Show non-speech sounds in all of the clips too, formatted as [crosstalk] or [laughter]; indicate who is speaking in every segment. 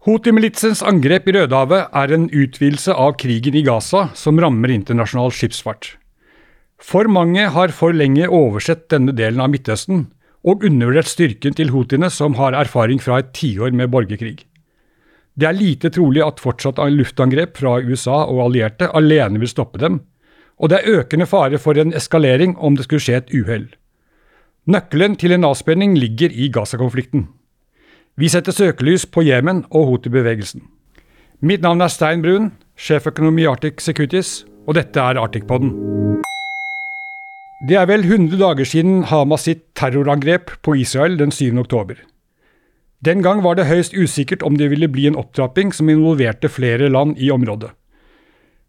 Speaker 1: Houthi-militsens angrep i Rødehavet er en utvidelse av krigen i Gaza som rammer internasjonal skipsfart. For mange har for lenge oversett denne delen av Midtøsten, og undervurdert styrken til houthiene som har erfaring fra et tiår med borgerkrig. Det er lite trolig at fortsatt luftangrep fra USA og allierte alene vil stoppe dem, og det er økende fare for en eskalering om det skulle skje et uhell. Nøkkelen til en avspenning ligger i Gaza-konflikten. Vi setter søkelys på Jemen og Houthi-bevegelsen. Mitt navn er Stein Brun, sjeføkonom i Arctic Securities, og dette er Arctic-podden. Det er vel 100 dager siden Hamas sitt terrorangrep på Israel den 7. oktober. Den gang var det høyst usikkert om det ville bli en opptrapping som involverte flere land i området.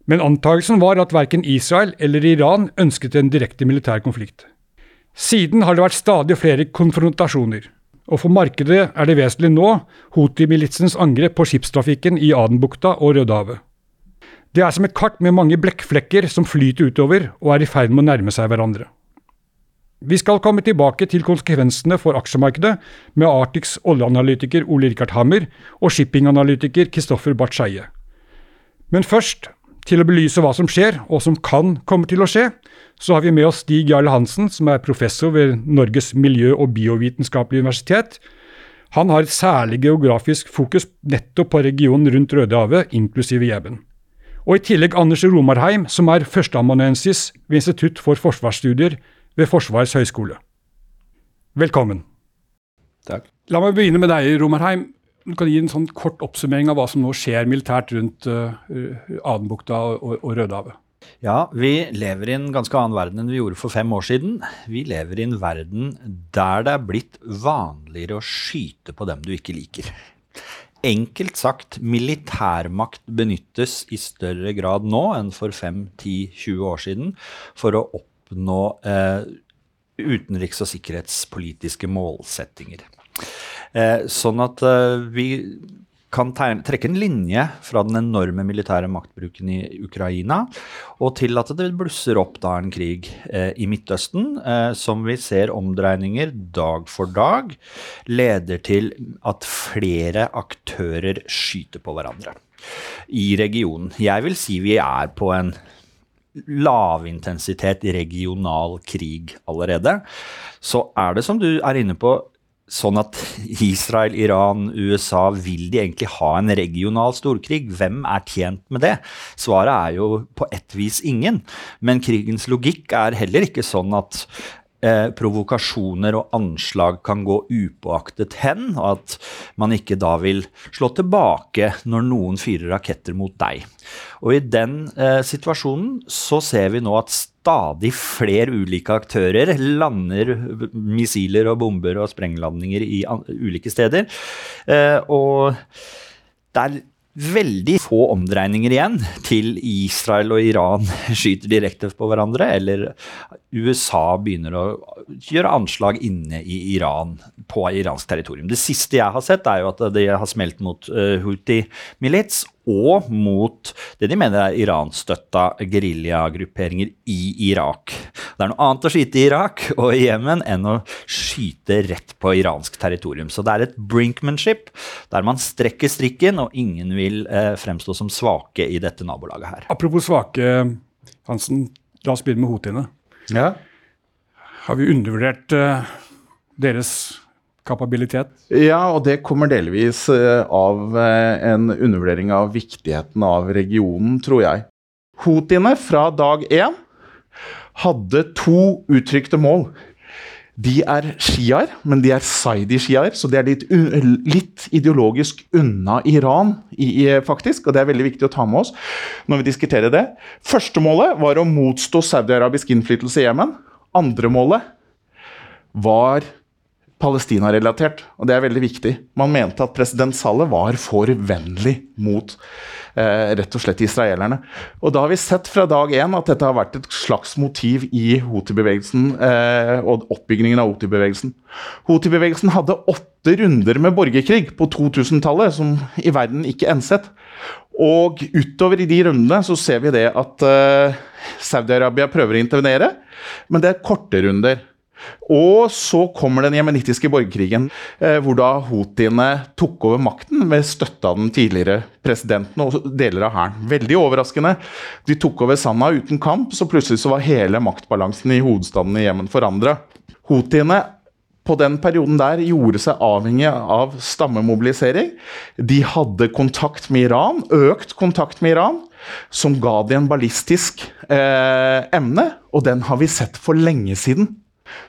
Speaker 1: Men antakelsen var at verken Israel eller Iran ønsket en direkte militær konflikt. Siden har det vært stadig flere konfrontasjoner. Og for markedet er det vesentlig nå Houthi-militsens angrep på skipstrafikken i Adenbukta og Rødehavet. Det er som et kart med mange blekkflekker som flyter utover og er i ferd med å nærme seg hverandre. Vi skal komme tilbake til konsekvensene for aksjemarkedet med Arctics oljeanalytiker Ole Rikard Hammer og shippinganalytiker Kristoffer Barth Skeie. Men først, til å belyse hva som skjer, og som kan komme til å skje, så har vi med oss Stig Jarle Hansen, som er professor ved Norges miljø- og biovitenskapelige universitet. Han har et særlig geografisk fokus nettopp på regionen rundt Rødehavet, inklusive Jeben. Og i tillegg Anders Romarheim, som er førsteamanuensis ved Institutt for forsvarsstudier ved Forsvarets høgskole. Velkommen.
Speaker 2: Takk.
Speaker 1: La meg begynne med deg, Romarheim. Du kan gi en sånn kort oppsummering av hva som nå skjer militært rundt uh, Adenbukta og, og, Rødehavet.
Speaker 2: Ja, vi lever i en ganske annen verden enn vi gjorde for fem år siden. Vi lever i en verden der det er blitt vanligere å skyte på dem du ikke liker. Enkelt sagt, militærmakt benyttes i større grad nå enn for 5-10-20 år siden for å oppnå eh, utenriks- og sikkerhetspolitiske målsettinger. Eh, sånn at eh, vi kan tegne, trekke en linje fra den enorme militære maktbruken i Ukraina og til at det blusser opp da en krig eh, i Midtøsten eh, som vi ser omdreininger dag for dag leder til at flere aktører skyter på hverandre i regionen. Jeg vil si vi er på en lavintensitet regional krig allerede. Så er det som du er inne på sånn at Israel, Iran, USA Vil de egentlig ha en regional storkrig? Hvem er tjent med det? Svaret er jo på ett vis ingen. Men krigens logikk er heller ikke sånn at eh, provokasjoner og anslag kan gå upåaktet hen, og at man ikke da vil slå tilbake når noen fyrer raketter mot deg. Og i den eh, situasjonen så ser vi nå at stadig flere ulike aktører lander missiler og bomber og sprenglandinger i ulike steder. Eh, og det er veldig få omdreininger igjen til Israel og Iran skyter direkte på hverandre, eller USA begynner å gjøre anslag inne i Iran, på iransk territorium. Det siste jeg har sett, er jo at de har smelt mot uh, Houthi-milits og mot det de mener er Iran-støtta geriljagrupperinger i Irak. Det er noe annet å skyte i Irak og i Jemen enn å skyte rett på iransk territorium. Så det er et brinkmanship der man strekker strikken, og ingen vil eh, fremstå som svake i dette nabolaget her.
Speaker 1: Apropos svake, Hansen. La oss begynne med houthiene.
Speaker 2: Ja.
Speaker 1: Har vi undervurdert eh, deres kapabilitet?
Speaker 3: Ja, og det kommer delvis uh, av uh, en undervurdering av viktigheten av regionen, tror jeg. Houthiene fra dag én hadde to uttrykte mål. De er sjiaer, men de er saidi-sjiaer, så de er litt, litt, ideologisk unna Iran, i, faktisk. Og det er veldig viktig å ta med oss når vi diskuterer det. Første målet var å motstå saudi-arabisk innflytelse i Jemen. Andre målet var Palestina-relatert, og det er veldig viktig. Man mente at president Saleh var for vennlig mot eh, rett og slett israelerne. Og da har vi sett fra dag én at dette har vært et slags motiv i Houthi-bevegelsen eh, og oppbyggingen av Houthi-bevegelsen. Houthi-bevegelsen hadde åtte runder med borgerkrig på 2000-tallet, som i verden ikke enset. Og utover i de rundene så ser vi det at eh, Saudi-Arabia prøver å intervenere, men det er korte runder. Og så kommer den jemenittiske borgerkrigen, eh, hvor da houthiene tok over makten med støtte av den tidligere presidenten og deler av hæren. Veldig overraskende. De tok over Sanna uten kamp, så plutselig så var hele maktbalansen i hovedstaden i Jemen forandra. Houthiene på den perioden der gjorde seg avhengig av stammemobilisering. De hadde kontakt med Iran, økt kontakt med Iran, som ga de en ballistisk eh, emne. Og den har vi sett for lenge siden.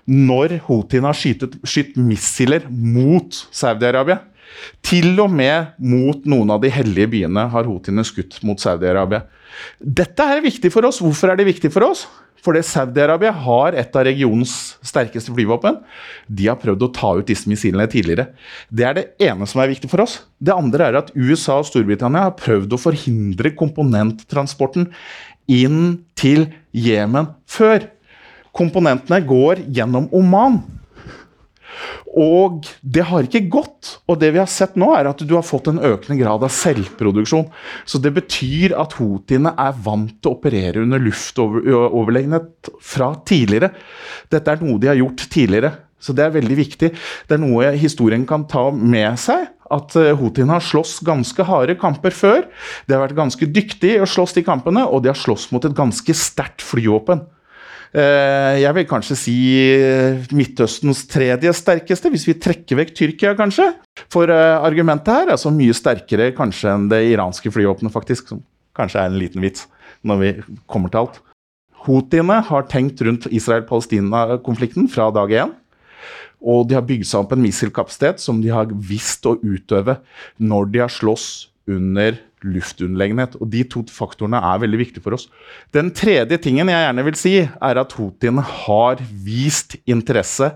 Speaker 3: Når houthiene har skytet, missiler mot Saudi-Arabia. Til og med mot noen av de hellige byene har houthiene skutt mot Saudi-Arabia. Dette er viktig for oss. Hvorfor er det viktig for oss? Fordi Saudi-Arabia har et av regionens sterkeste flyvåpen. De har prøvd å ta ut disse missilene tidligere. Det er det ene som er viktig for oss. Det andre er at USA og Storbritannia har prøvd å forhindre komponenttransporten inn til Jemen før. Komponentene går gjennom Oman. Og det har ikke gått. Og det vi har sett nå, er at du har fått en økende grad av selvproduksjon. Så det betyr at hotiene er vant til å operere under luftoverlegenhet fra tidligere. Dette er noe de har gjort tidligere. Så det er veldig viktig. Det er noe historien kan ta med seg. At eh, har slåss ganske harde kamper før. De har vært ganske dyktige i å slåss de kampene, og de har slåss mot et ganske sterkt flyvåpen. Eh, jeg vil kanskje si eh, Midtøstens tredje sterkeste, hvis vi trekker vekk Tyrkia, kanskje. For eh, argumentet her er så mye sterkere kanskje enn det iranske flyvåpenet, faktisk. Som kanskje er en liten vits når vi kommer til alt. Houthiene har tenkt rundt Israel-Palestina-konflikten fra dag én. Og de har bygd seg opp en missilkapasitet som de har visst å utøve når de har slåss under luftunderlegenhet. Og de to faktorene er veldig viktige for oss. Den tredje tingen jeg gjerne vil si, er at houthiene har vist interesse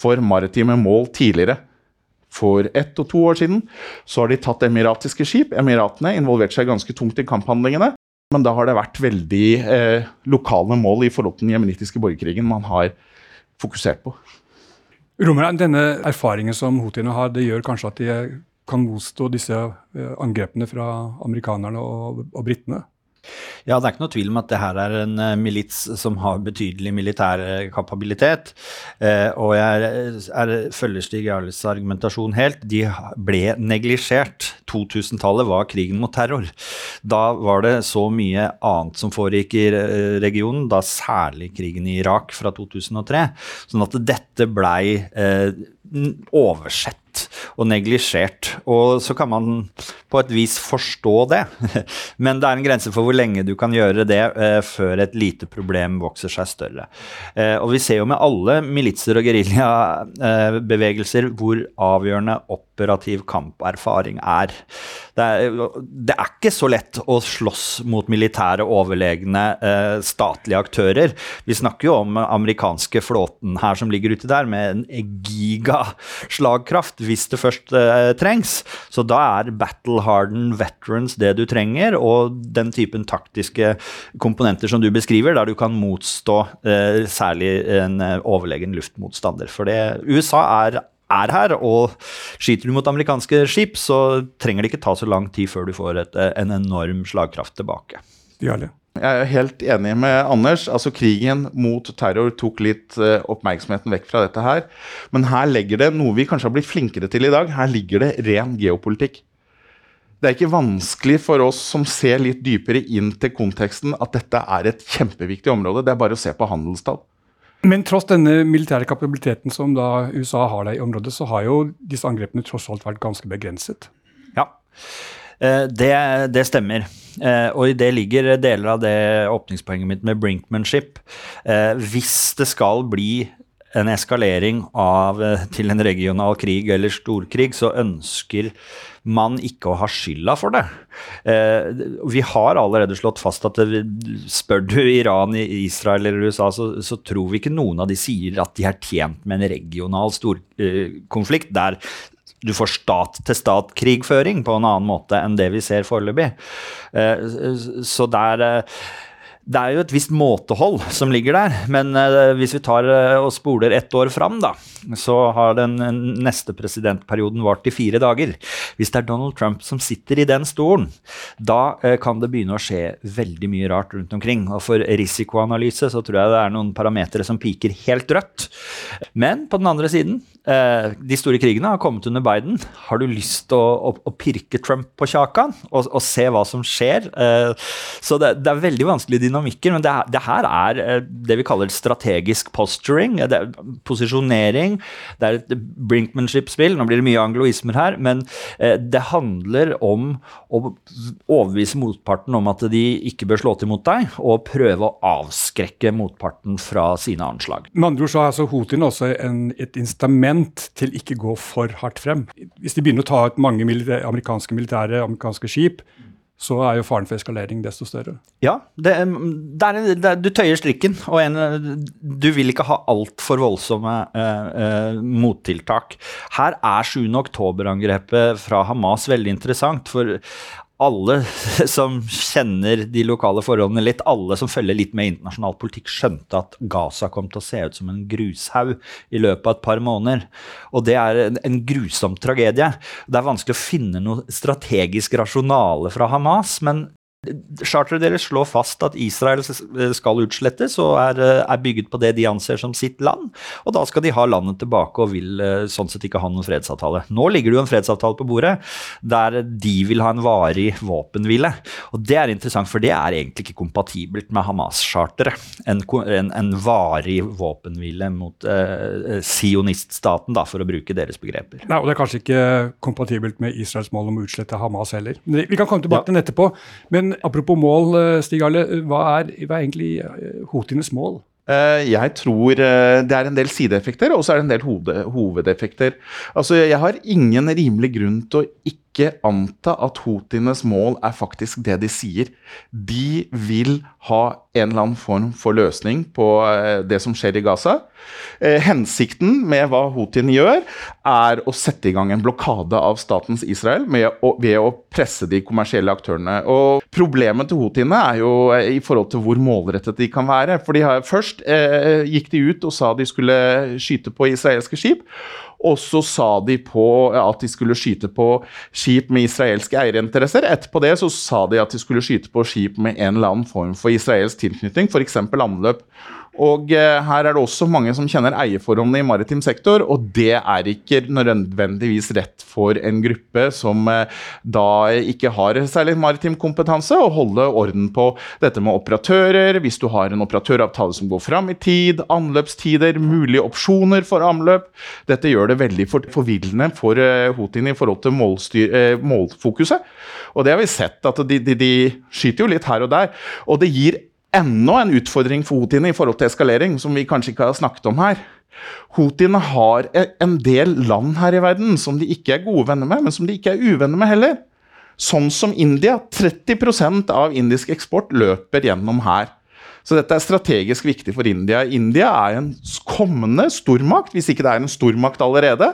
Speaker 3: for maritime mål tidligere. For ett og to år siden så har de tatt emiratiske skip. Emiratene involverte seg ganske tungt i kamphandlingene. Men da har det vært veldig eh, lokale mål i forhold til den jemenittiske borgerkrigen man har fokusert på.
Speaker 1: Romer, denne erfaringen som houthiene har, det gjør kanskje at de kan motstå disse eh, angrepene fra amerikanerne og, og britene?
Speaker 2: Ja, det er ikke noe tvil om at det her er en uh, milits som har betydelig militær uh, kapabilitet. Og jeg er, følger Stig Jarles argumentasjon helt. De ble neglisjert. 2000-tallet var krigen mot terror. Da var det så mye annet som foregikk i regionen, da særlig krigen i Irak fra 2003. Sånn at dette blei oversett og neglisjert. Og så kan man på et vis forstå det, [laughs] men det er en grense for hvor lenge du kan gjøre det eh, før et lite problem vokser seg større. Eh, og vi ser jo med alle militser og geriljabevegelser eh, hvor avgjørende operativ kamperfaring er. Det, er. det er ikke så lett å slåss mot militære overlegne eh, statlige aktører. Vi snakker jo om amerikanske flåten her som ligger ute der med en gigaslagkraft hvis det først eh, trengs. Så da er battle hardened veterans det du trenger, og den typen taktiske komponenter som du beskriver, der du kan motstå eh, særlig en eh, overlegen luftmotstander. For det, USA er er her, og skyter du mot amerikanske skip, så trenger det ikke ta så lang tid før du får et, eh, en enorm slagkraft tilbake.
Speaker 1: Jarle.
Speaker 3: Jeg er helt enig med Anders. altså Krigen mot terror tok litt uh, oppmerksomheten vekk fra dette her. Men her legger det noe vi kanskje har blitt flinkere til i dag. Her ligger det ren geopolitikk. Det er ikke vanskelig for oss som ser litt dypere inn til konteksten, at dette er et kjempeviktig område. Det er bare å se på handelstall.
Speaker 1: Men tross denne militære kapabiliteten som da USA har der i området, så har jo disse angrepene tross alt vært ganske begrenset.
Speaker 2: Ja, eh, det, det stemmer. Eh, og i det ligger deler av det åpningspoenget mitt med brinkmanship. Eh, hvis det skal bli en eskalering av, eh, til en regional krig eller storkrig, så ønsker man ikke å ha skylda for det. Eh, vi har allerede slått fast at det, spør du Iran, Israel eller USA, så, så, tror vi ikke noen av de sier at de er tjent med en regional storkonflikt eh, der du får stat-til-stat-krigføring på en annen måte enn det vi ser foreløpig. Eh, så der det er jo et visst måtehold som ligger der, men uh, hvis vi tar uh, og spoler ett år fram, da, så har den uh, neste presidentperioden vart i fire dager. Hvis det er Donald Trump som sitter i den stolen, da kan det begynne å skje veldig mye rart rundt omkring. Og for risikoanalyse så tror jeg det er noen parametere som piker helt rødt. Men på den andre siden, de store krigene har kommet under Biden. Har du lyst til å, å, å, pirke Trump på kjakan og, og, se hva som skjer? så det, det er veldig vanskelig dynamikker, men det, det, her er eh, det vi kaller strategisk posturing. Det er posisjonering. Det er et brinkmanship-spill. Nå blir det mye angloismer her, men eh, det handler om å overbevise motparten om at de ikke bør slå til mot deg, og prøve å avskrekke motparten fra sine anslag.
Speaker 1: Med andre ord så er altså Houthien også en, et incitament til ikke gå for hardt frem. Hvis de begynner å ta ut mange militære, amerikanske militære amerikanske skip, så er jo faren for eskalering desto større.
Speaker 2: Ja, det, det er, det, du tøyer strikken, og en, du vil ikke ha altfor voldsomme eh, eh, mottiltak. Her er 7. oktober-angrepet fra Hamas veldig interessant, for alle [laughs] som kjenner de lokale forholdene litt, alle som følger litt med internasjonal politikk, skjønte at Gaza kom til å se ut som en grushaug i løpet av et par måneder. Og det er en, en grusom tragedie. Det er vanskelig å finne noe strategisk rasjonale fra Hamas, men Charteret deres slår fast at Israel skal utslettes og er, er, bygget på det de anser som sitt land. Og da skal de ha landet tilbake og vil eh, sånn sett ikke ha noen fredsavtale. Nå ligger det jo en fredsavtale på bordet der de vil ha en varig våpenhvile. Og det er interessant, for det er egentlig ikke kompatibelt med Hamas-charteret. En, en, en, varig våpenhvile mot eh, sioniststaten, da, for å bruke deres begreper.
Speaker 1: Nei, og det er kanskje ikke kompatibelt med Israels mål om å utslette Hamas heller. Vi kan komme tilbake ja. til den etterpå. men apropos mål, eh, Stig Arle. Hva er, hva er egentlig hotines mål?
Speaker 3: Eh, jeg tror det er en del sideeffekter, og så er det en del hovedeffekter. Altså, Jeg har ingen rimelig grunn til å ikke anta at Houthiens mål er faktisk det de sier. De vil ha en eller annen form for løsning på det som skjer i Gaza. Eh, hensikten med hva Houthien gjør, er å sette i gang en blokade av statens Israel å, ved å presse de kommersielle aktørene. Og Problemet til Houthiene er jo eh, i forhold til hvor målrettet de kan være. For Først eh, gikk de ut og sa de skulle skyte på israelske skip. Og så sa de på at de skulle skyte på skip med israelske eierinteresser. Etterpå det så sa de at de skulle skyte på skip med en eller annen form for israelsk tilknytning, f.eks. anløp. Og eh, her er det også mange som kjenner eierforholdene i maritim sektor, og det er ikke nødvendigvis rett for en gruppe som eh, da ikke har særlig maritim kompetanse, å holde orden på dette med operatører, hvis du har en operatøravtale som går fram i tid, anløpstider, mulige opsjoner for anløp. Dette gjør det veldig forvillende for eh, Hotin i forhold til målfokuset. Og det har vi sett, at de, de, de skyter jo litt her og der. Og det gir enda en utfordring for houthiene i forhold til eskalering, som vi kanskje ikke har snakket om her. Houthiene har en del land her i verden som de ikke er gode venner med, men som de ikke er uvenner med heller. Sånn som India. 30% av indisk eksport løper gjennom her. Så dette er strategisk viktig for India. India er en kommende stormakt, hvis ikke det er en stormakt allerede.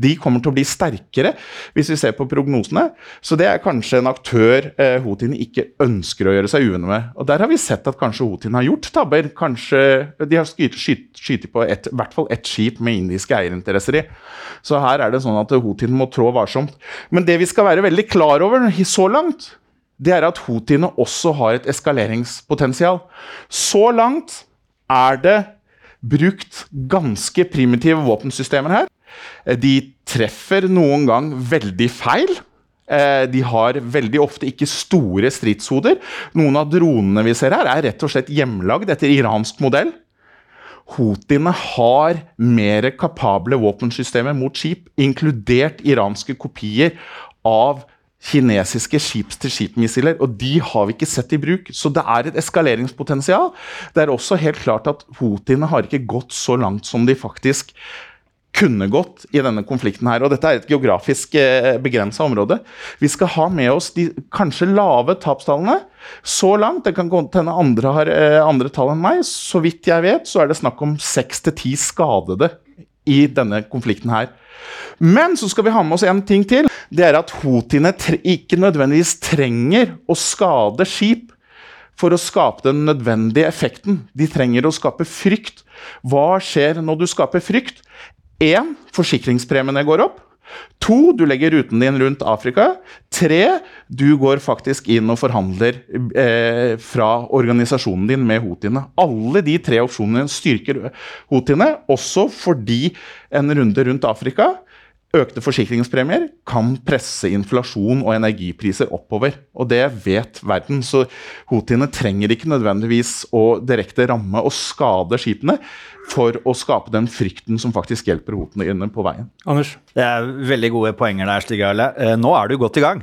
Speaker 3: De kommer til å bli sterkere, hvis vi ser på prognosene. Så det er kanskje en aktør eh, Houthiene ikke ønsker å gjøre seg uvenner med. Og der har vi sett at kanskje Houthiene har gjort tabber. Kanskje de har skutt på et, i hvert fall ett skip med indiske eierinteresser i. Så her er det sånn at Houthiene må trå varsomt. Men det vi skal være veldig klar over så langt, det er at houthiene også har et eskaleringspotensial. Så langt er det brukt ganske primitive våpensystemer her. De treffer noen gang veldig feil. Eh, de har veldig ofte ikke store stridshoder. Noen av dronene vi ser her, er rett og slett hjemlagd etter iransk modell. Houthiene har mer kapable våpensystemer mot skip, inkludert iranske kopier av kinesiske skips-til-skip-missiler, og de har vi ikke sett i bruk. Så det er et eskaleringspotensial. Det er også helt klart at houthiene har ikke gått så langt som de faktisk kunne gått i denne konflikten her. Og dette er et geografisk eh, begrensa område. Vi skal ha med oss de kanskje lave tapstallene så langt. Det kan hende andre har eh, andre tall enn meg. Så vidt jeg vet, så er det snakk om seks til ti skadede i denne konflikten her. Men så skal vi ha med oss en ting til. Det er at hotiene ikke nødvendigvis trenger å skade skip for å skape den nødvendige effekten. De trenger å skape frykt. Hva skjer når du skaper frykt? Én, forsikringspremiene går opp. To, du legger ruten din rundt Afrika. Tre, du går faktisk inn og forhandler eh, fra organisasjonen din med houthiene. Alle de tre opsjonene styrker houthiene, også fordi en runde rundt Afrika Økte forsikringspremier kan presse inflasjon og energipriser oppover. Og det vet verden. Så houthiene trenger ikke nødvendigvis å direkte ramme og skade skipene for å skape den frykten som faktisk hjelper houthiene på veien.
Speaker 1: Anders?
Speaker 2: Det er veldig gode poenger der, Stig Arle. Eh, nå er du godt i gang.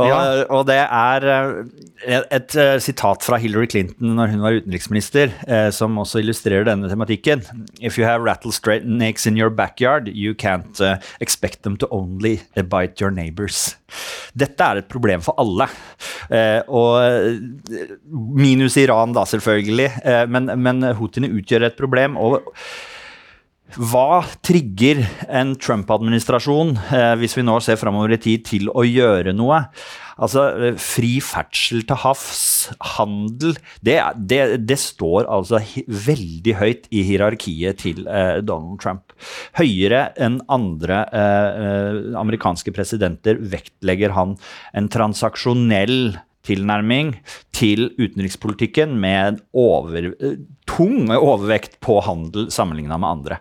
Speaker 2: Og, ja. og det er eh, et, et, eh, sitat fra Hillary Clinton når hun var utenriksminister, som også illustrerer denne tematikken. If you have rattlesnakes in your backyard, you can't expect them to only bite your neighbors. Dette er et problem for alle. og Minus Iran, da, selvfølgelig. men, men houthiene utgjør et problem. og hva trigger en Trump-administrasjon, eh, hvis vi nå ser framover i tid, til å gjøre noe? Altså, eh, Fri ferdsel til havs, handel det, det, det, står altså veldig høyt i hierarkiet til eh, Donald Trump. Høyere enn andre eh, eh amerikanske presidenter vektlegger han en transaksjonell tilnærming til utenrikspolitikken med over, tung overvekt på handel sammenligna med andre.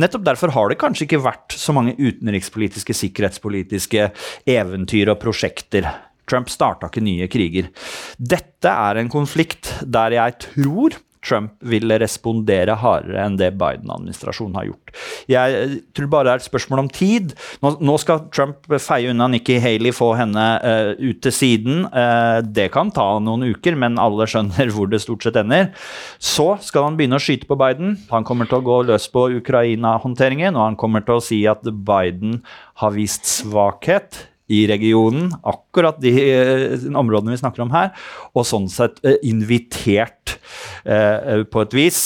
Speaker 2: Nettopp derfor har det kanskje ikke vært så mange utenrikspolitiske, sikkerhetspolitiske eventyr og prosjekter. Trump starta ikke nye kriger. Dette er en konflikt der jeg tror Trump vil respondere hardere enn det Biden-administrasjonen har gjort. Jeg tror bare det er et spørsmål om tid. Nå, nå skal Trump feie unna Nikki Haley, få henne uh, ut til siden. Uh, det kan ta noen uker, men alle skjønner hvor det stort sett ender. Så skal han begynne å skyte på Biden. Han kommer til å gå løs på Ukraina-håndteringen, og han kommer til å si at Biden har vist svakhet i regionen, akkurat de uh, områdene vi snakker om her, og sånn sett uh, invitert uh, på et vis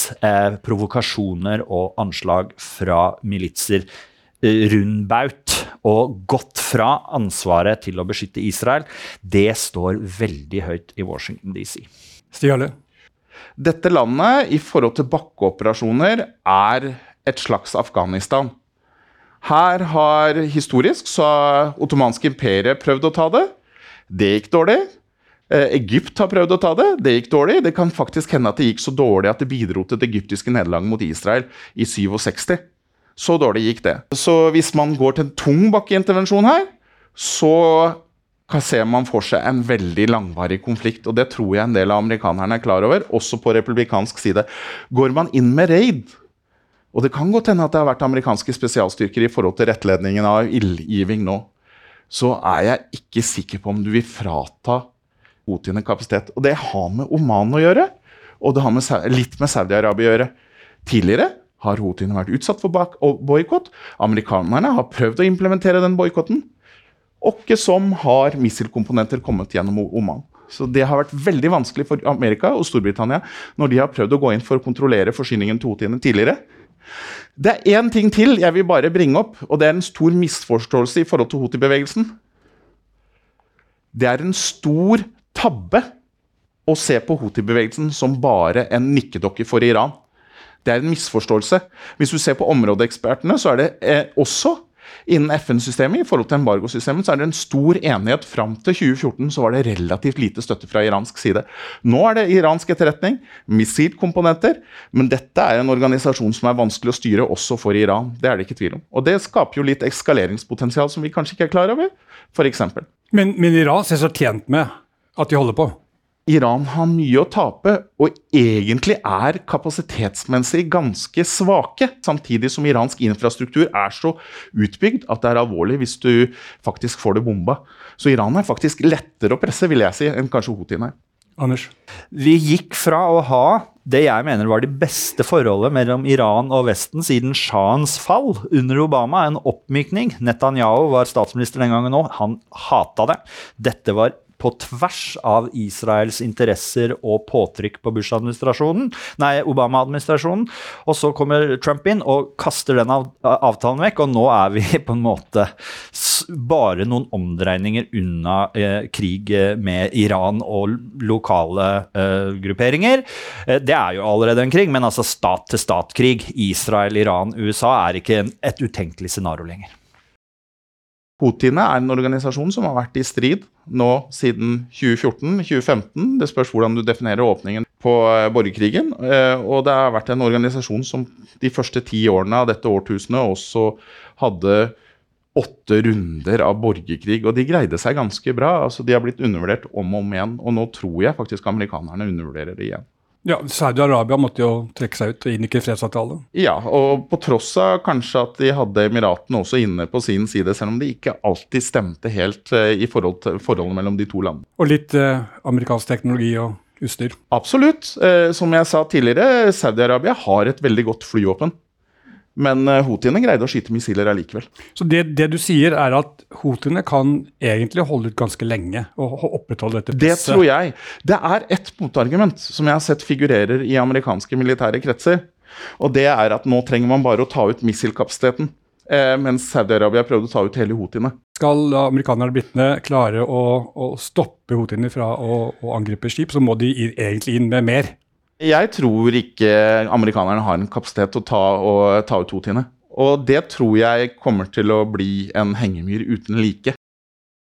Speaker 2: provokasjoner og anslag fra militser rundbaut og gått fra ansvaret til å beskytte Israel, det står veldig høyt i Washington DC.
Speaker 1: Stig Arle?
Speaker 3: Dette landet, i forhold til bakkeoperasjoner, er et slags Afghanistan. Her har historisk så ottomanske imperiet prøvd å ta det. Det gikk dårlig. Eh, Egypt har prøvd å ta det. Det gikk dårlig. Det kan faktisk hende at det gikk så dårlig at det bidro til det egyptiske nederlaget mot Israel i 67. Så dårlig gikk det. Så hvis man går til en tung bakkeintervensjon her, så ser man for seg en veldig langvarig konflikt. Og det tror jeg en del av amerikanerne er klar over, også på republikansk side. Går man inn med raid, og det kan godt hende at det har vært amerikanske spesialstyrker i forhold til rettledningen av ildgiving nå. Så er jeg ikke sikker på om du vil frata Houthiene kapasitet. Og det har med Oman å gjøre, og det har med, litt med Saudi-Arabia å gjøre. Tidligere har Putin vært utsatt for boikott. Amerikanerne har prøvd å implementere den boikotten. Åkke som har missilkomponenter kommet gjennom Oman. Så Det har vært veldig vanskelig for Amerika og Storbritannia når de har prøvd å gå inn for å kontrollere forsyningen til Houthiene tidligere. Det er én ting til jeg vil bare bringe opp, og det er en stor misforståelse i forhold til Houthi-bevegelsen. Det er en stor tabbe å se på Houthi-bevegelsen som bare en nikkedokke for Iran. Det er en misforståelse. Hvis du ser på områdeekspertene, så er det eh, også Innen FN-systemet i forhold til embargosystemet så er det en stor enighet. Fram til 2014 så var det relativt lite støtte fra iransk side. Nå er det iransk etterretning, missilkomponenter, men dette er en organisasjon som er vanskelig å styre også for Iran. Det er det ikke tvil om. Og det skaper jo litt eskaleringspotensial som vi kanskje ikke er klar over, f.eks.
Speaker 1: Men, men Iran ser så tjent med at de holder på?
Speaker 3: Iran har mye å tape, og egentlig er kapasitetsmessig ganske svake. Samtidig som iransk infrastruktur er så utbygd at det er alvorlig hvis du faktisk får det bomba. Så Iran er faktisk lettere å presse, vil jeg si, enn kanskje Houthien er.
Speaker 1: Anders?
Speaker 2: Vi gikk fra å ha det jeg mener var det beste forholdet mellom Iran og Vesten siden shahens fall under Obama, en oppmykning. Netanyahu var statsminister den gangen òg. Han hata det. Dette var på tvers av Israels interesser og påtrykk på Bush-administrasjonen, nei, Obama-administrasjonen. Og så kommer Trump inn og kaster den av, avtalen vekk, og nå er vi [laughs] på en måte bare noen omdreininger unna eh, krig eh, med Iran og lokale eh, grupperinger. Eh, det er jo allerede en krig, men altså stat-til-stat-krig, Israel, Iran, USA, er ikke en, et utenkelig scenario lenger.
Speaker 3: Houthiene er en organisasjon som har vært i strid nå siden 2014-2015. Det spørs hvordan du definerer åpningen på eh, borgerkrigen. Eh, og det har vært en organisasjon som de første ti årene av dette årtusenet også hadde åtte runder av borgerkrig, og de greide seg ganske bra. altså De har blitt undervurdert om og om igjen, og nå tror jeg faktisk amerikanerne undervurderer det igjen.
Speaker 1: Ja, Saudi-Arabia måtte jo trekke seg ut og inngikk en fredsavtale.
Speaker 3: Ja, og på tross av kanskje at de hadde Emiratene også inne på sin side, selv om det ikke alltid stemte helt uh, i forhold til forholdet mellom de to landene.
Speaker 1: Og litt eh, amerikansk teknologi og utstyr.
Speaker 3: Absolutt. Eh, som jeg sa tidligere, Saudi-Arabia har et veldig godt flyvåpen. Men uh, houthiene greide å skyte missiler allikevel.
Speaker 1: Så det, det, du sier, er at houthiene kan egentlig holde ut ganske lenge og opprettholde dette
Speaker 3: presset? Det tror jeg. Det er ett motargument som jeg har sett figurerer i amerikanske militære kretser. Og det er at nå trenger man bare å ta ut missilkapasiteten. Eh, mens Saudi-Arabia prøvde å ta ut hele houthiene.
Speaker 1: Skal amerikanerne og britene klare å, å stoppe houthiene fra å, å angripe skip, så må de egentlig inn med mer?
Speaker 3: Jeg tror ikke amerikanerne har en kapasitet til å ta, og ta ut houthiene. Og det tror jeg kommer til å bli en hengemyr uten like.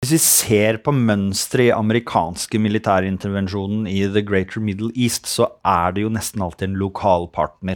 Speaker 2: Hvis vi ser på mønsteret i amerikanske militærintervensjonen i The Greater Middle East, så er det jo nesten alltid en lokal partner.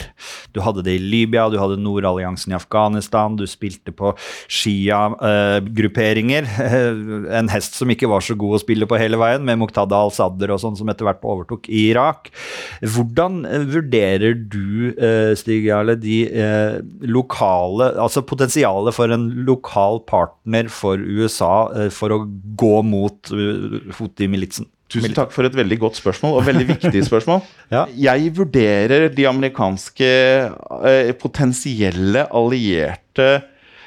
Speaker 2: Du hadde det i Libya, du hadde Nordalliansen i Afghanistan, du spilte på Shia-grupperinger. [laughs] en hest som ikke var så god å spille på hele veien, med Muqtada al-Sadr og sånn som etter hvert overtok i Irak. Hvordan eh, vurderer du, eh, Stig Jarle, de eh, lokale Altså potensialet for en lokal partner for USA for å gå mot fot Houthi-militsen?
Speaker 3: Tusen takk for et veldig godt spørsmål, og veldig viktig spørsmål. [laughs] ja. Jeg vurderer de amerikanske eh, potensielle allierte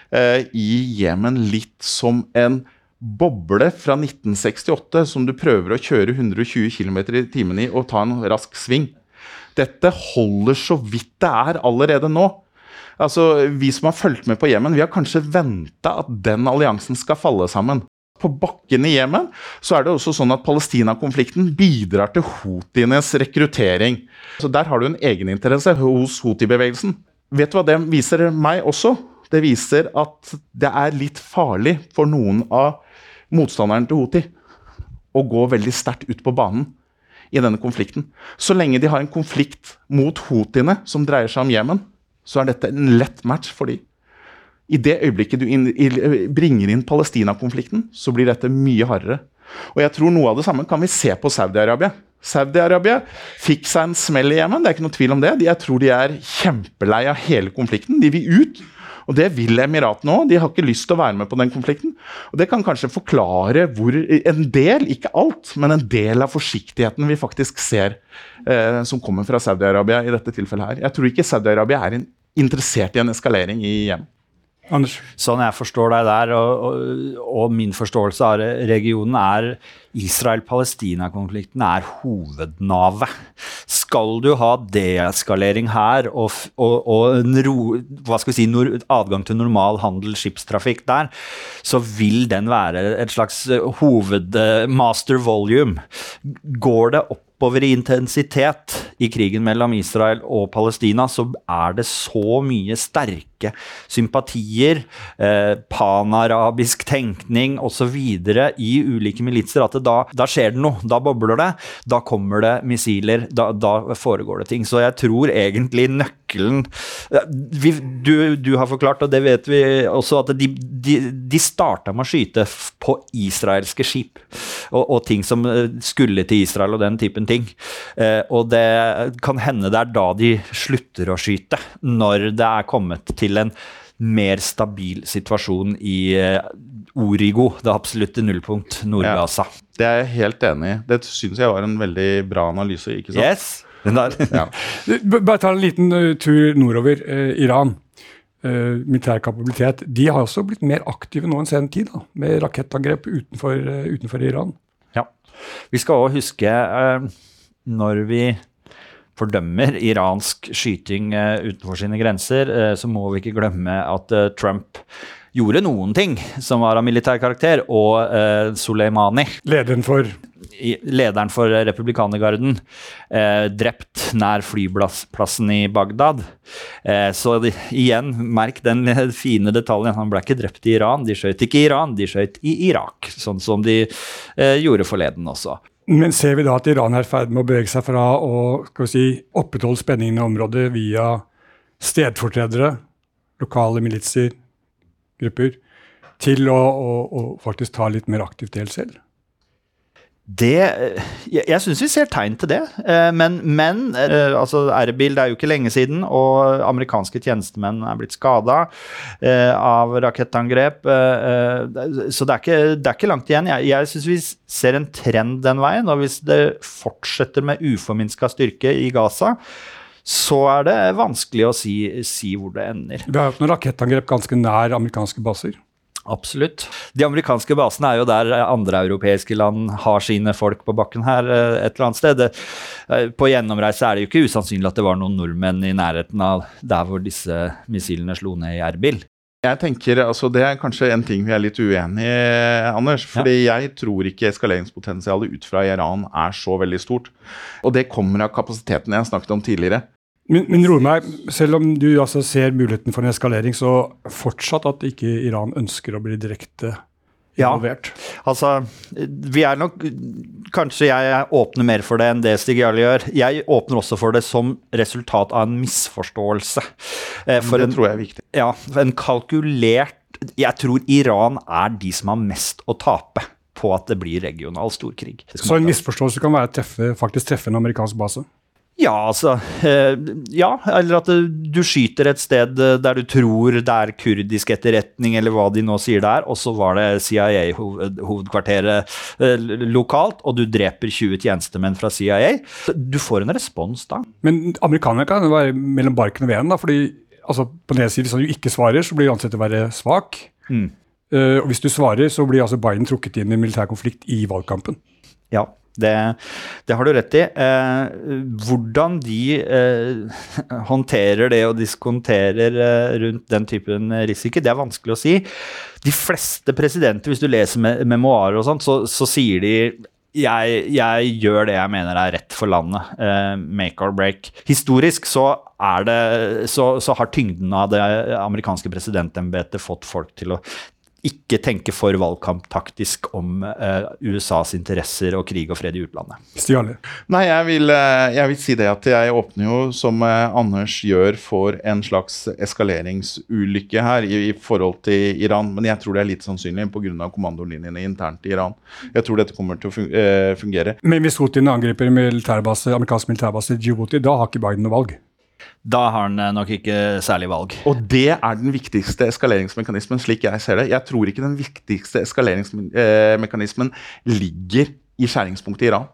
Speaker 3: eh, i Jemen litt som en boble fra 1968 som du prøver å kjøre 120 km i timen i og ta en rask sving. Dette holder så vidt det er allerede nå. Altså, Vi som har fulgt med på Jemen, vi har kanskje venta at den alliansen skal falle sammen på bakken i Jemen, så er det også sånn at Palestina-konflikten bidrar til houtienes rekruttering. Så Der har du en egeninteresse hos houthi-bevegelsen. Vet du hva det viser meg også? Det viser at det er litt farlig for noen av motstanderne til Houthi å gå veldig sterkt ut på banen i denne konflikten. Så lenge de har en konflikt mot houthiene som dreier seg om Jemen, så er dette en lett match for dem. I det øyeblikket du inn, bringer inn Palestina-konflikten, så blir dette mye hardere. Og jeg tror noe av det samme kan vi se på Saudi-Arabia. Saudi-Arabia fikk seg en smell i Jemen, det er ikke noe tvil om det. Jeg tror de er kjempelei av hele konflikten. De vil ut. Og det vil Emiratene òg. De har ikke lyst til å være med på den konflikten. Og det kan kanskje forklare hvor en del, ikke alt, men en del av forsiktigheten vi faktisk ser eh, som kommer fra Saudi-Arabia i dette tilfellet her. Jeg tror ikke Saudi-Arabia er interessert i en eskalering i Jemen.
Speaker 2: Anders? Sånn jeg forstår deg der, og, og, og min forståelse av regionen, er Israel-Palestina-konflikten er hovednavet. Skal du ha deeskalering her og, og ro, skal vi si, nord, adgang til normal handel, skipstrafikk der, så vil den være et slags hovedmaster volume. Går det opp oppover i intensitet i krigen mellom Israel og Palestina, så er det så mye sterke sympatier, eh, panarabisk tenkning osv. i ulike militser at da, da, skjer det noe. Da bobler det. Da kommer det missiler. Da, da foregår det ting. Så jeg tror egentlig nøkkelen vi, du, du, har forklart, og det vet vi også, at de, de, de starta med å skyte på israelske skip og, og ting som eh, skulle til Israel og den typen ting. Eh, og det kan hende det er da de slutter å skyte, når det er kommet til en mer stabil situasjon i eh, Origo, det absolutte nullpunkt, Nord-Gaza.
Speaker 3: Ja, det er jeg helt enig i. Det syns jeg var en veldig bra analyse, ikke sant?
Speaker 2: Yes.
Speaker 1: ja. [laughs] Bare ta en liten uh, tur nordover. Eh, Iran. Eh, militær kapabilitet. De har også blitt mer aktive nå enn sen tid, da, med rakettangrep utenfor, utenfor Iran.
Speaker 2: Ja. Vi skal òg huske eh, når vi fordømmer iransk skyting eh, utenfor sine grenser, eh, så må vi ikke glemme at eh, Trump gjorde noen ting som var av militær karakter, og eh, Soleimani,
Speaker 1: Lederen for
Speaker 2: lederen for republikanergarden, eh, drept nær flyplassen i Bagdad. Eh, så de, igjen, merk den [laughs] fine detaljen. Han ble ikke drept i Iran. De skjøt ikke i Iran, de skjøt i Irak. Sånn som de gjorde forleden også.
Speaker 1: Men ser vi da at Iran er i ferd med å bevege seg fra å skal vi si, opprettholde spenningen i området via stedfortredere, lokale militser, grupper, til å, å, å faktisk ta litt mer aktivt del selv?
Speaker 2: Det, eh, jeg jeg syns vi ser tegn til det, eh, men, men eh, altså Erbil det er jo ikke lenge siden, og amerikanske tjenestemenn er blitt skada av rakettangrep. Så det er ikke, det er ikke langt igjen. Jeg, jeg syns vi ser en trend den veien, og hvis det fortsetter med uforminska styrke i Gaza, så er det vanskelig å si, si hvor det ender.
Speaker 1: Vi har hatt noen rakettangrep ganske nær amerikanske baser.
Speaker 2: Absolutt. De amerikanske basene er jo der andre europeiske land har sine folk på bakken her eh, et eller annet sted. Eh, På gjennomreise er det jo ikke usannsynlig at det var noen nordmenn i nærheten av der hvor disse missilene slo ned i Erbil.
Speaker 3: Jeg tenker, altså Det er kanskje en ting vi er litt uenige i, Anders. fordi jeg tror ikke eskaleringspotensialet ut fra Iran er så veldig stort. Og det kommer av kapasiteten jeg snakket om tidligere.
Speaker 1: Men, men meg, selv om du altså ser muligheten for en eskalering, så fortsatt at ikke Iran ønsker å bli direkte
Speaker 2: Ja. Altså, vi er nok Kanskje jeg åpner mer for det enn det Stig Jarle gjør. Jeg åpner også for det som resultat av en misforståelse. Eh, For
Speaker 3: det
Speaker 2: en,
Speaker 3: tror jeg er viktig.
Speaker 2: ja, en kalkulert Jeg tror Iran er de som har mest å tape på at det blir regional storkrig.
Speaker 1: Så en misforståelse kan være å treffe, faktisk treffe en amerikansk base.
Speaker 2: Ja, altså eh, Ja, eller at eh, du skyter et sted eh, der du tror det er kurdisk etterretning, eller hva de nå sier det er, og så var det CIA-hovedkvarteret lokalt, og du dreper 20 tjenestemenn fra CIA. Du får en respons da.
Speaker 1: Men amerikanerne kan være mellom barken og veden. da, fordi altså, På den ene siden, Hvis du ikke svarer, så blir du ansett å være svak.
Speaker 2: Mm.
Speaker 1: Uh, og hvis du svarer, så blir altså Biden trukket inn i militær konflikt i valgkampen.
Speaker 2: Ja, det, det har du rett i. Eh, hvordan de eh, [laughs] håndterer det og diskonterer eh, rundt den typen risiko, det er vanskelig å si. De fleste presidenter, hvis du leser me memoarer og sånt, så, så sier de jeg, jeg gjør det jeg mener er rett for landet. Eh, make or break. Historisk så, det, så, så har tyngden av det amerikanske presidentembetet fått folk til å ikke tenke for valgkamptaktisk om eh, USAs interesser og krig og fred i utlandet.
Speaker 1: Stjale.
Speaker 3: Nei, jeg vil, eh, jeg vil si det at jeg åpner jo, som eh, Anders gjør, for en slags eskaleringsulykke her i, i forhold til Iran. Men jeg tror det er litt sannsynlig pga. kommandolinjene internt i Iran. Jeg tror dette kommer til å eh, fungere.
Speaker 1: Men hvis Putin angriper militærbase, amerikansk militærbase i Djibouti, da har ikke Biden noe valg.
Speaker 2: Da har han eh, nok ikke særlig valg.
Speaker 3: Og det er den viktigste eskaleringsmekanismen, slik jeg ser det. Jeg tror ikke den viktigste eskaleringsmekanismen ligger i skjæringspunktet i Iran.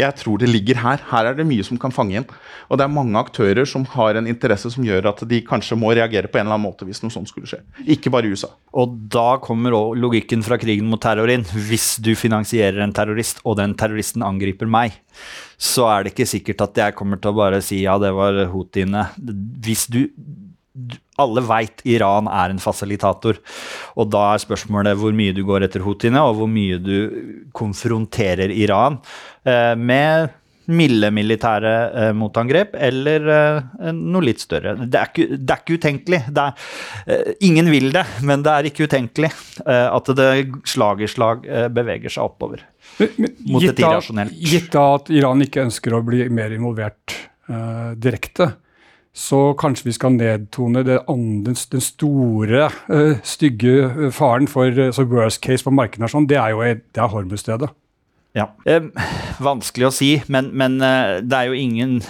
Speaker 3: Jeg tror det ligger her. Her er det mye som kan fange inn. Og det er mange aktører som har en interesse som gjør at de kanskje må reagere på en eller annen måte hvis noe sånt skulle skje. Ikke bare i USA.
Speaker 2: Og da kommer også logikken fra krigen mot terror inn. Hvis du finansierer en terrorist, og den terroristen angriper meg, så er det ikke sikkert at jeg kommer til å bare si ja, det var houthiene. Hvis du- alle veit Iran er en fasilitator, og da er spørsmålet hvor mye du går etter houthiene, og hvor mye du konfronterer Iran eh, med milde militære eh, motangrep, eller eh, noe litt større. Det er ikke, det er ikke utenkelig. Er, eh, ingen vil det, men det er ikke utenkelig eh, at det slag i slag eh, beveger seg oppover.
Speaker 1: Men, men,
Speaker 2: Mot
Speaker 1: gitt,
Speaker 2: et irrasjonelt.
Speaker 1: gitt da at Iran ikke ønsker å bli mer involvert direkte, så kanskje vi skal nedtone andre, den store, uh, stygge eh, faren for uh, worst case på markedet. Sånn, det er jo et- det er Hormuzstredet.
Speaker 2: Ja. Eh, vanskelig å si, men, men eh, det er jo ingen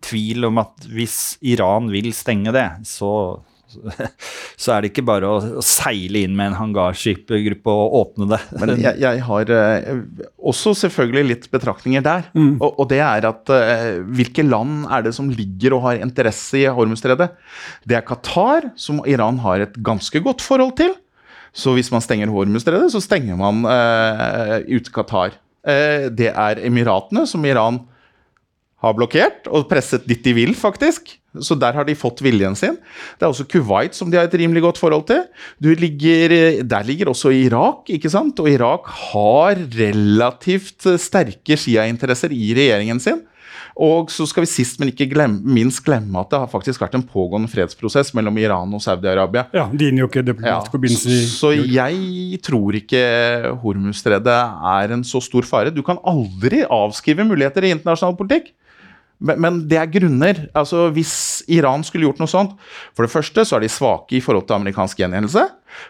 Speaker 2: tvil om at hvis Iran vil stenge det, så, [laughs] så er det ikke bare å, seile inn med en hangarskipgruppe og åpne det.
Speaker 3: Men jeg, jeg har eh, også selvfølgelig litt betraktninger der.
Speaker 1: Mm.
Speaker 3: Og, og det er at eh, hvilke land er det som ligger og har interesse i Hormuzstredet? Det er Qatar, som Iran har et ganske godt forhold til. Så hvis man stenger Hormuzstredet, så stenger man eh, ute Qatar. Eh, det er Emiratene, som Iran har blokkert og presset dit de vil, faktisk. Så der har de fått viljen sin. Det er også Kuwait som de har et rimelig godt forhold til. Ligger, der ligger også Irak, ikke sant? Og Irak har relativt sterke Shia-interesser i regjeringen sin. Og så skal vi sist, men ikke glemme, minst glemme at det har faktisk vært en pågående fredsprosess mellom Iran og Saudi-Arabia.
Speaker 1: Ja, de jo ikke diplomatiske forbindelser.
Speaker 3: Så, så jeg tror ikke Hormuzstredet er en så stor fare. Du kan aldri avskrive muligheter i internasjonal politikk. Men, men, det er grunner. altså Hvis Iran skulle gjort noe sånt For det første så er de svake i forhold til amerikansk gjengjeldelse.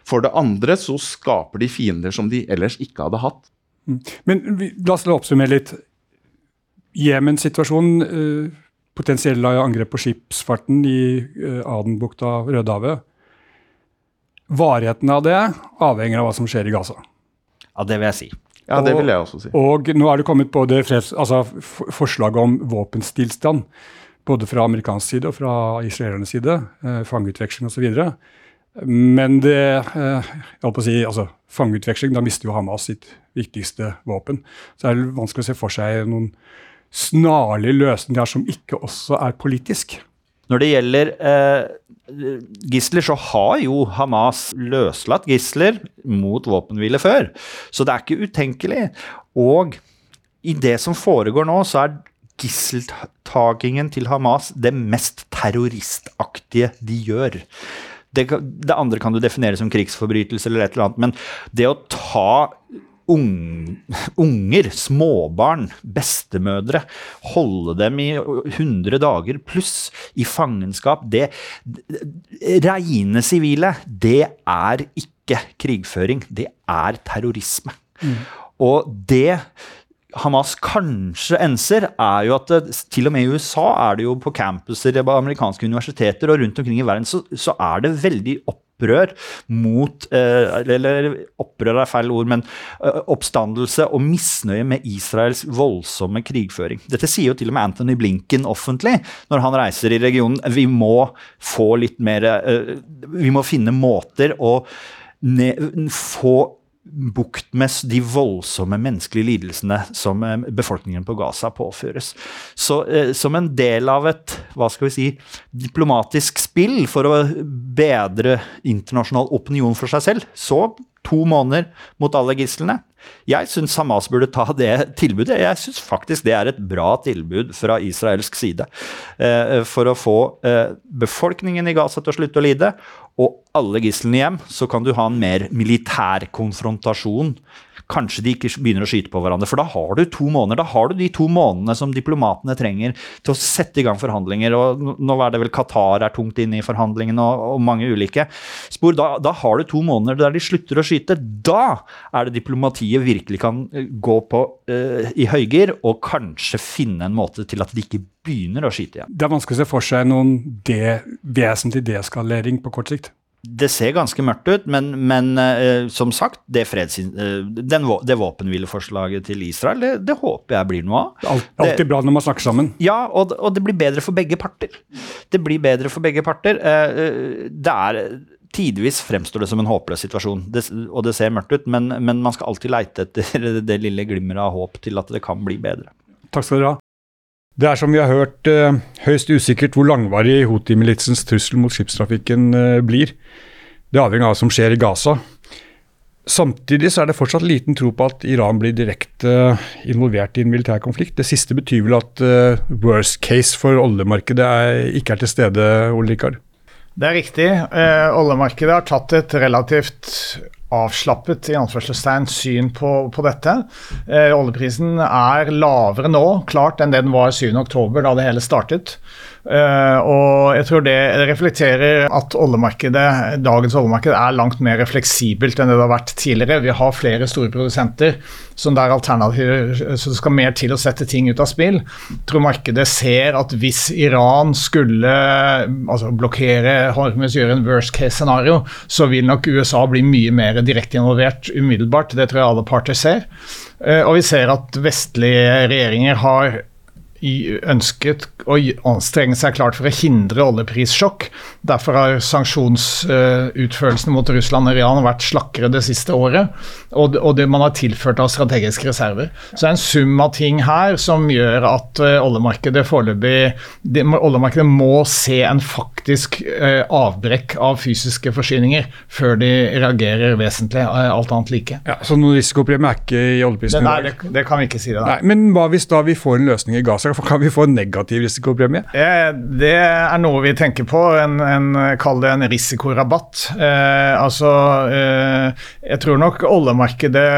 Speaker 3: For det andre så skaper de fiender som de ellers ikke hadde hatt.
Speaker 1: Mm. Men vi, la oss oppsummere litt. Jemen-situasjonen, eh, potensielle angrep på skipsfarten i eh, Adenbukta, Rødehavet. Varigheten av det avhenger av hva som skjer i Gaza.
Speaker 2: Ja, det vil jeg si.
Speaker 3: Ja, det vil jeg også si.
Speaker 1: Og nå er det kommet både freds, altså forslag om våpenstillstand, både fra amerikansk side og fra israelernes side, eh, fangeutveksling osv. Men det eh, jeg å si, altså Fangeutveksling, da mister jo Hamas sitt viktigste våpen. Så det er vanskelig å se for seg noen snarlig løsning der som ikke også er politisk.
Speaker 2: Når det gjelder eh, gisler, så har jo Hamas løslatt gisler mot våpenhvile før. Så det er ikke utenkelig. Og i det som foregår nå, så er gisseltakingen til Hamas det mest terroristaktige de gjør. Det, det, andre kan du definere som krigsforbrytelse eller et eller annet, men det å ta unger, småbarn, bestemødre. Holde dem i 100 dager pluss i fangenskap. Det, Reine sivile, det er ikke krigføring. Det er terrorisme. Mm. Og det Hamas kanskje enser, er jo at det, til og med i USA er det jo på campuser på amerikanske universiteter og rundt omkring i verden, så, så er det veldig opp opprør mot eh, Eller opprør er feil ord, men eh, oppstandelse og misnøye med Israels voldsomme krigføring. Dette sier jo til og med Anthony Blinken offentlig når han reiser i regionen. Vi må få litt mer eh, Vi må finne måter å få bukt med de voldsomme menneskelige lidelsene som eh, befolkningen på Gaza påføres. Så eh, som en del av et hva skal vi si, diplomatisk spill for å bedre internasjonal opinion for seg selv, så to måneder mot alle gislene. Jeg syns Hamas burde ta det tilbudet. Jeg syns faktisk det er et bra tilbud fra israelsk side. Eh, for å få eh, befolkningen i Gaza til å slutte å lide, og alle gislene hjem, så kan du ha en mer militær konfrontasjon Kanskje de ikke begynner å skyte på hverandre. For da har du to måneder. Da har du de to månedene som diplomatene trenger til å sette i gang forhandlinger. og Nå er det vel Qatar er tungt inne i forhandlingene og, og, mange ulike spor. Da, da, har du to måneder der de slutter å skyte. Da er det diplomatiet virkelig kan eh, gå på uh, i høygir og kanskje finne en måte til at de ikke begynner å skyte igjen.
Speaker 1: Det er vanskelig å se for seg noen de, vesentlig deskalering på kort sikt
Speaker 2: det ser ganske mørkt ut, men, men uh, som sagt, det, freds, uh, den, det våpenhvileforslaget til Israel, det, det, håper jeg blir noe av.
Speaker 1: Alt, alltid bra når man snakker sammen.
Speaker 2: Ja, og, og, det blir bedre for begge parter. Det blir bedre for begge parter. Uh, det er Tidvis fremstår det som en håpløs situasjon, det, og det ser mørkt ut, men, men man skal alltid leite etter [laughs] det lille glimmeret av håp til at det kan bli bedre.
Speaker 1: Takk skal dere ha. Det er som vi har hørt eh, høyst usikkert hvor langvarig Houthi-militsens trussel mot skipstrafikken eh, blir. Det avhenger av hva som skjer i Gaza. Samtidig så er det fortsatt liten tro på at Iran blir direkte eh, involvert i en militær konflikt. Det siste betyr vel at worst case for oljemarkedet er, ikke er til stede, Ole Rikard?
Speaker 4: Det er riktig. Eh, oljemarkedet har tatt et relativt avslappet i anførselstegn syn på, på dette. Eh, oljeprisen er lavere nå, klart, enn det den var 7.10, da det hele startet. Uh, og jeg tror det reflekterer at oljemarkedet, dagens oljemarked er langt mer fleksibelt enn det det har vært tidligere. Vi har flere store produsenter som det er alternativer, så det skal mer til å sette ting ut av spill. Jeg tror markedet ser at hvis Iran skulle altså, blokkere Hormuz, gjøre en worst case scenario, så vil nok USA bli mye mer direkte involvert umiddelbart. Det tror jeg alle parter ser. Uh, og vi ser at vestlige regjeringer har ønsket å anstrenge seg klart for å hindre oljeprissjokk. Derfor har sanksjonsutførelsen mot Russland og Iran vært slakkere det siste året. Og, og det man har tilført av strategiske reserver. Så det er en sum av ting her som gjør at uh, oljemarkedet foreløpig Oljemarkedet må se en faktisk uh, avbrekk av fysiske forsyninger før de reagerer vesentlig, uh, alt annet like.
Speaker 1: Ja, Så noen risikopremie er ikke i oljeprisen?
Speaker 4: Nei, det, det, kan vi ikke si. det.
Speaker 1: Nei, men hva hvis da vi får en løsning i Gaza? Kan vi få en negativ risikopremie?
Speaker 4: det er noe vi tenker på. En, en, kall det en risikorabatt. altså, jeg tror nok oljemarkedet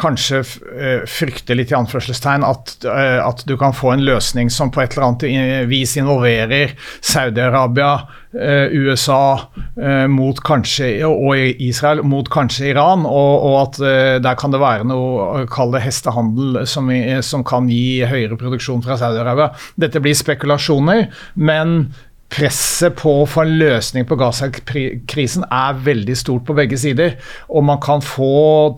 Speaker 4: kanskje eh, frykter litt i anførselstegn at, eh, at, du kan få en løsning som på et eller annet vis involverer Saudi-Arabia, eh, USA mot kanskje, og Israel mot kanskje Iran, og, og at der kan det være noe kall det hestehandel som, som kan gi høyere produksjon fra Saudi-Arabia. Dette blir spekulasjoner, men presset på å få en løsning på Gaza-krisen er veldig stort på begge sider. Og man kan få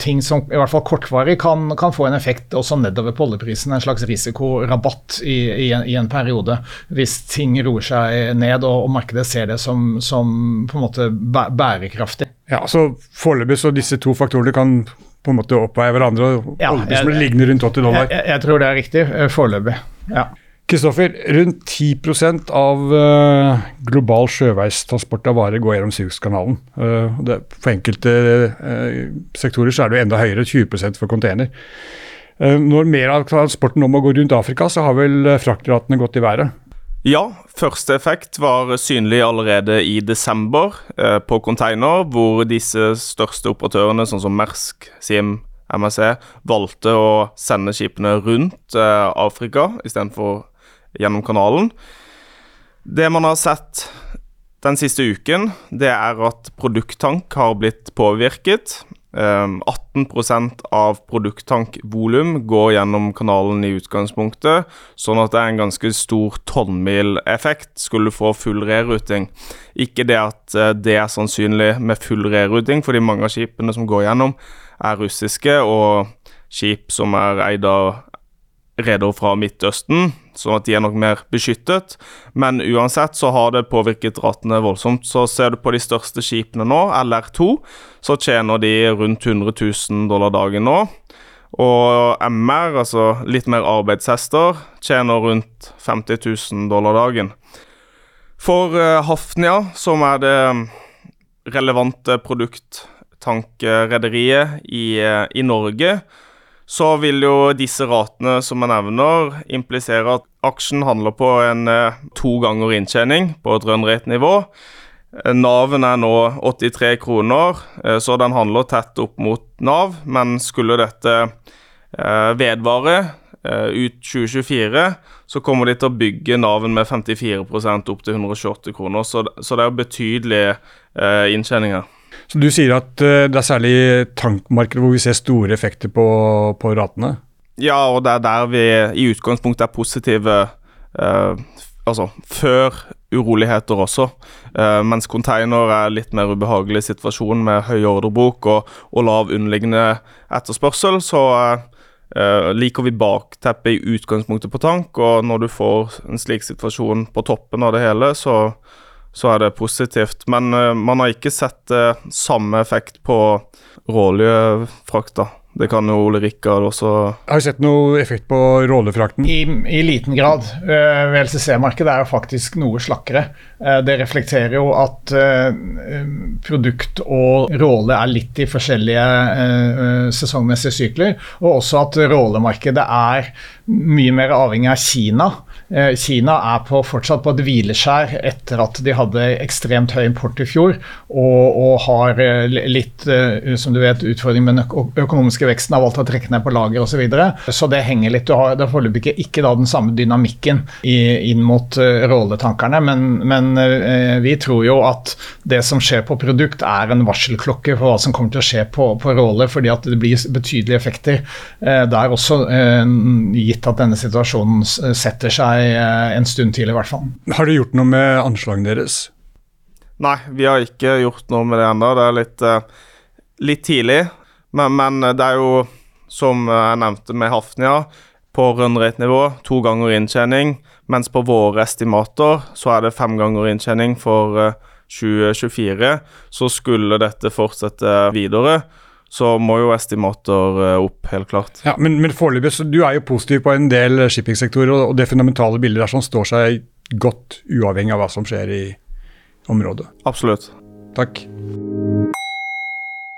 Speaker 4: ting som i hvert fall kortvarig kan, kan få en effekt også nedover på oljeprisen. En slags risikorabatt i, i, en, i, en, periode. Hvis ting roer seg ned og, og markedet ser det som, som, på en måte bærekraftig.
Speaker 1: Ja, så Foreløpig så disse to faktorene kan på en måte oppveie hverandre. og ja, Oljeprisen ligner rundt 80 dollar.
Speaker 4: Jeg, jeg, jeg tror det er riktig eh, foreløpig. ja.
Speaker 1: Kristoffer, rundt 10% av uh, global sjøveistransport av varer går gjennom Suezkanalen. Uh, for enkelte uh, sektorer så er det enda høyere, 20% for container. når mer av transporten nå må gå rundt Afrika, så har vel fraktratene gått i været?
Speaker 5: Ja, første effekt var synlig allerede i desember eh, på container, hvor disse største operatørene, sånn som Mersk, Sim, MSC, valgte å sende skipene rundt eh, Afrika istedenfor gjennom kanalen. Det man har sett den siste uken, det er at produkttank har blitt påvirket. 18% ehm, av produkttankvolum går gjennom kanalen i utgangspunktet, sånn at det er en ganske stor tonnmileffekt skulle du få full reruting. Ikke det at eh, det er sannsynlig med full reruting, fordi mange av skipene som går gjennom, er russiske, og skip som er eid av redere fra Midtøsten, sånn at de er nok mer beskyttet. Men uansett så har det påvirket ratene voldsomt. Så ser du på de største skipene nå, LR2, så tjener de rundt 100 000 dollar dagen nå. Og MR, altså litt mer arbeidshester, tjener rundt 50 000 dollar dagen. For uh, Hafnia, som er det relevante produkttankrederiet i, uh, i Norge, så vil jo disse ratene som jeg nevner, implisere at aksjen handler på en eh, to ganger inntjening på et run-rate-nivå. Eh, Naven er nå 83 kroner, eh, så den handler tett opp mot Nav. Men skulle dette vedvare ut 2024, så kommer de til å bygge Naven med 54% opp til 128 kroner. Så, det er betydelige inntjeninger.
Speaker 1: Så Du sier at uh, det er særlig tankmarkedet hvor vi ser store effekter på, på ratene?
Speaker 5: Ja, og det er der vi i utgangspunktet er positive eh, altså før uroligheter også. Eh, mens container er litt mer ubehagelig situasjon med høy ordrebok og, og lav underliggende etterspørsel, så eh, liker vi bakteppet i utgangspunktet på tank. Og når du får en slik situasjon på toppen av det hele, så så er det positivt. Men uh, man har ikke sett uh, samme effekt på råoljefrakta. Det kan jo Ole Rikard også
Speaker 1: Har du sett noe effekt på råoljefrakten?
Speaker 4: I, I, liten grad. Uh, VLCC-markedet er jo faktisk noe slakkere. Uh, det reflekterer jo at uh, produkt og råle er litt i forskjellige sesongmessige sykler. Og også at rålemarkedet er mye mer avhengig av Kina Eh, Kina er på, fortsatt på et hvileskjær etter at de hadde ekstremt høy import i fjor, og, og har eh, litt eh, som du vet, utfordring med den økonomiske veksten, har valgt å trekke ned på lager osv. Så, videre. så det henger litt. Du har, det er foreløpig ikke, ikke den samme dynamikken i, inn mot uh, råletankerne, men, men uh, vi tror jo at det som skjer på produkt, er en varselklokke for hva som kommer til å skje på, på roller, fordi at det blir betydelige effekter uh, der også, gitt at denne situasjonen setter seg Eh, en stund til, i hvert fall.
Speaker 1: Har du gjort noe med anslagene deres?
Speaker 5: Nei, vi har ikke gjort noe med det ennå. Det er litt, uh, litt tidlig. Men, men, det er jo, som jeg nevnte med Hafnia, på rundrate-nivå to ganger inntjening, mens på våre estimater så er det fem ganger inntjening for eh, 2024. Så skulle dette fortsette videre, så må jo estimater eh, opp, helt klart.
Speaker 1: Ja, Men, men foreløpig, du er jo positiv på en del shippingsektorer, og, og det fundamentale bildet der som står seg godt uavhengig av hva som skjer i området.
Speaker 5: Absolutt.
Speaker 1: Takk.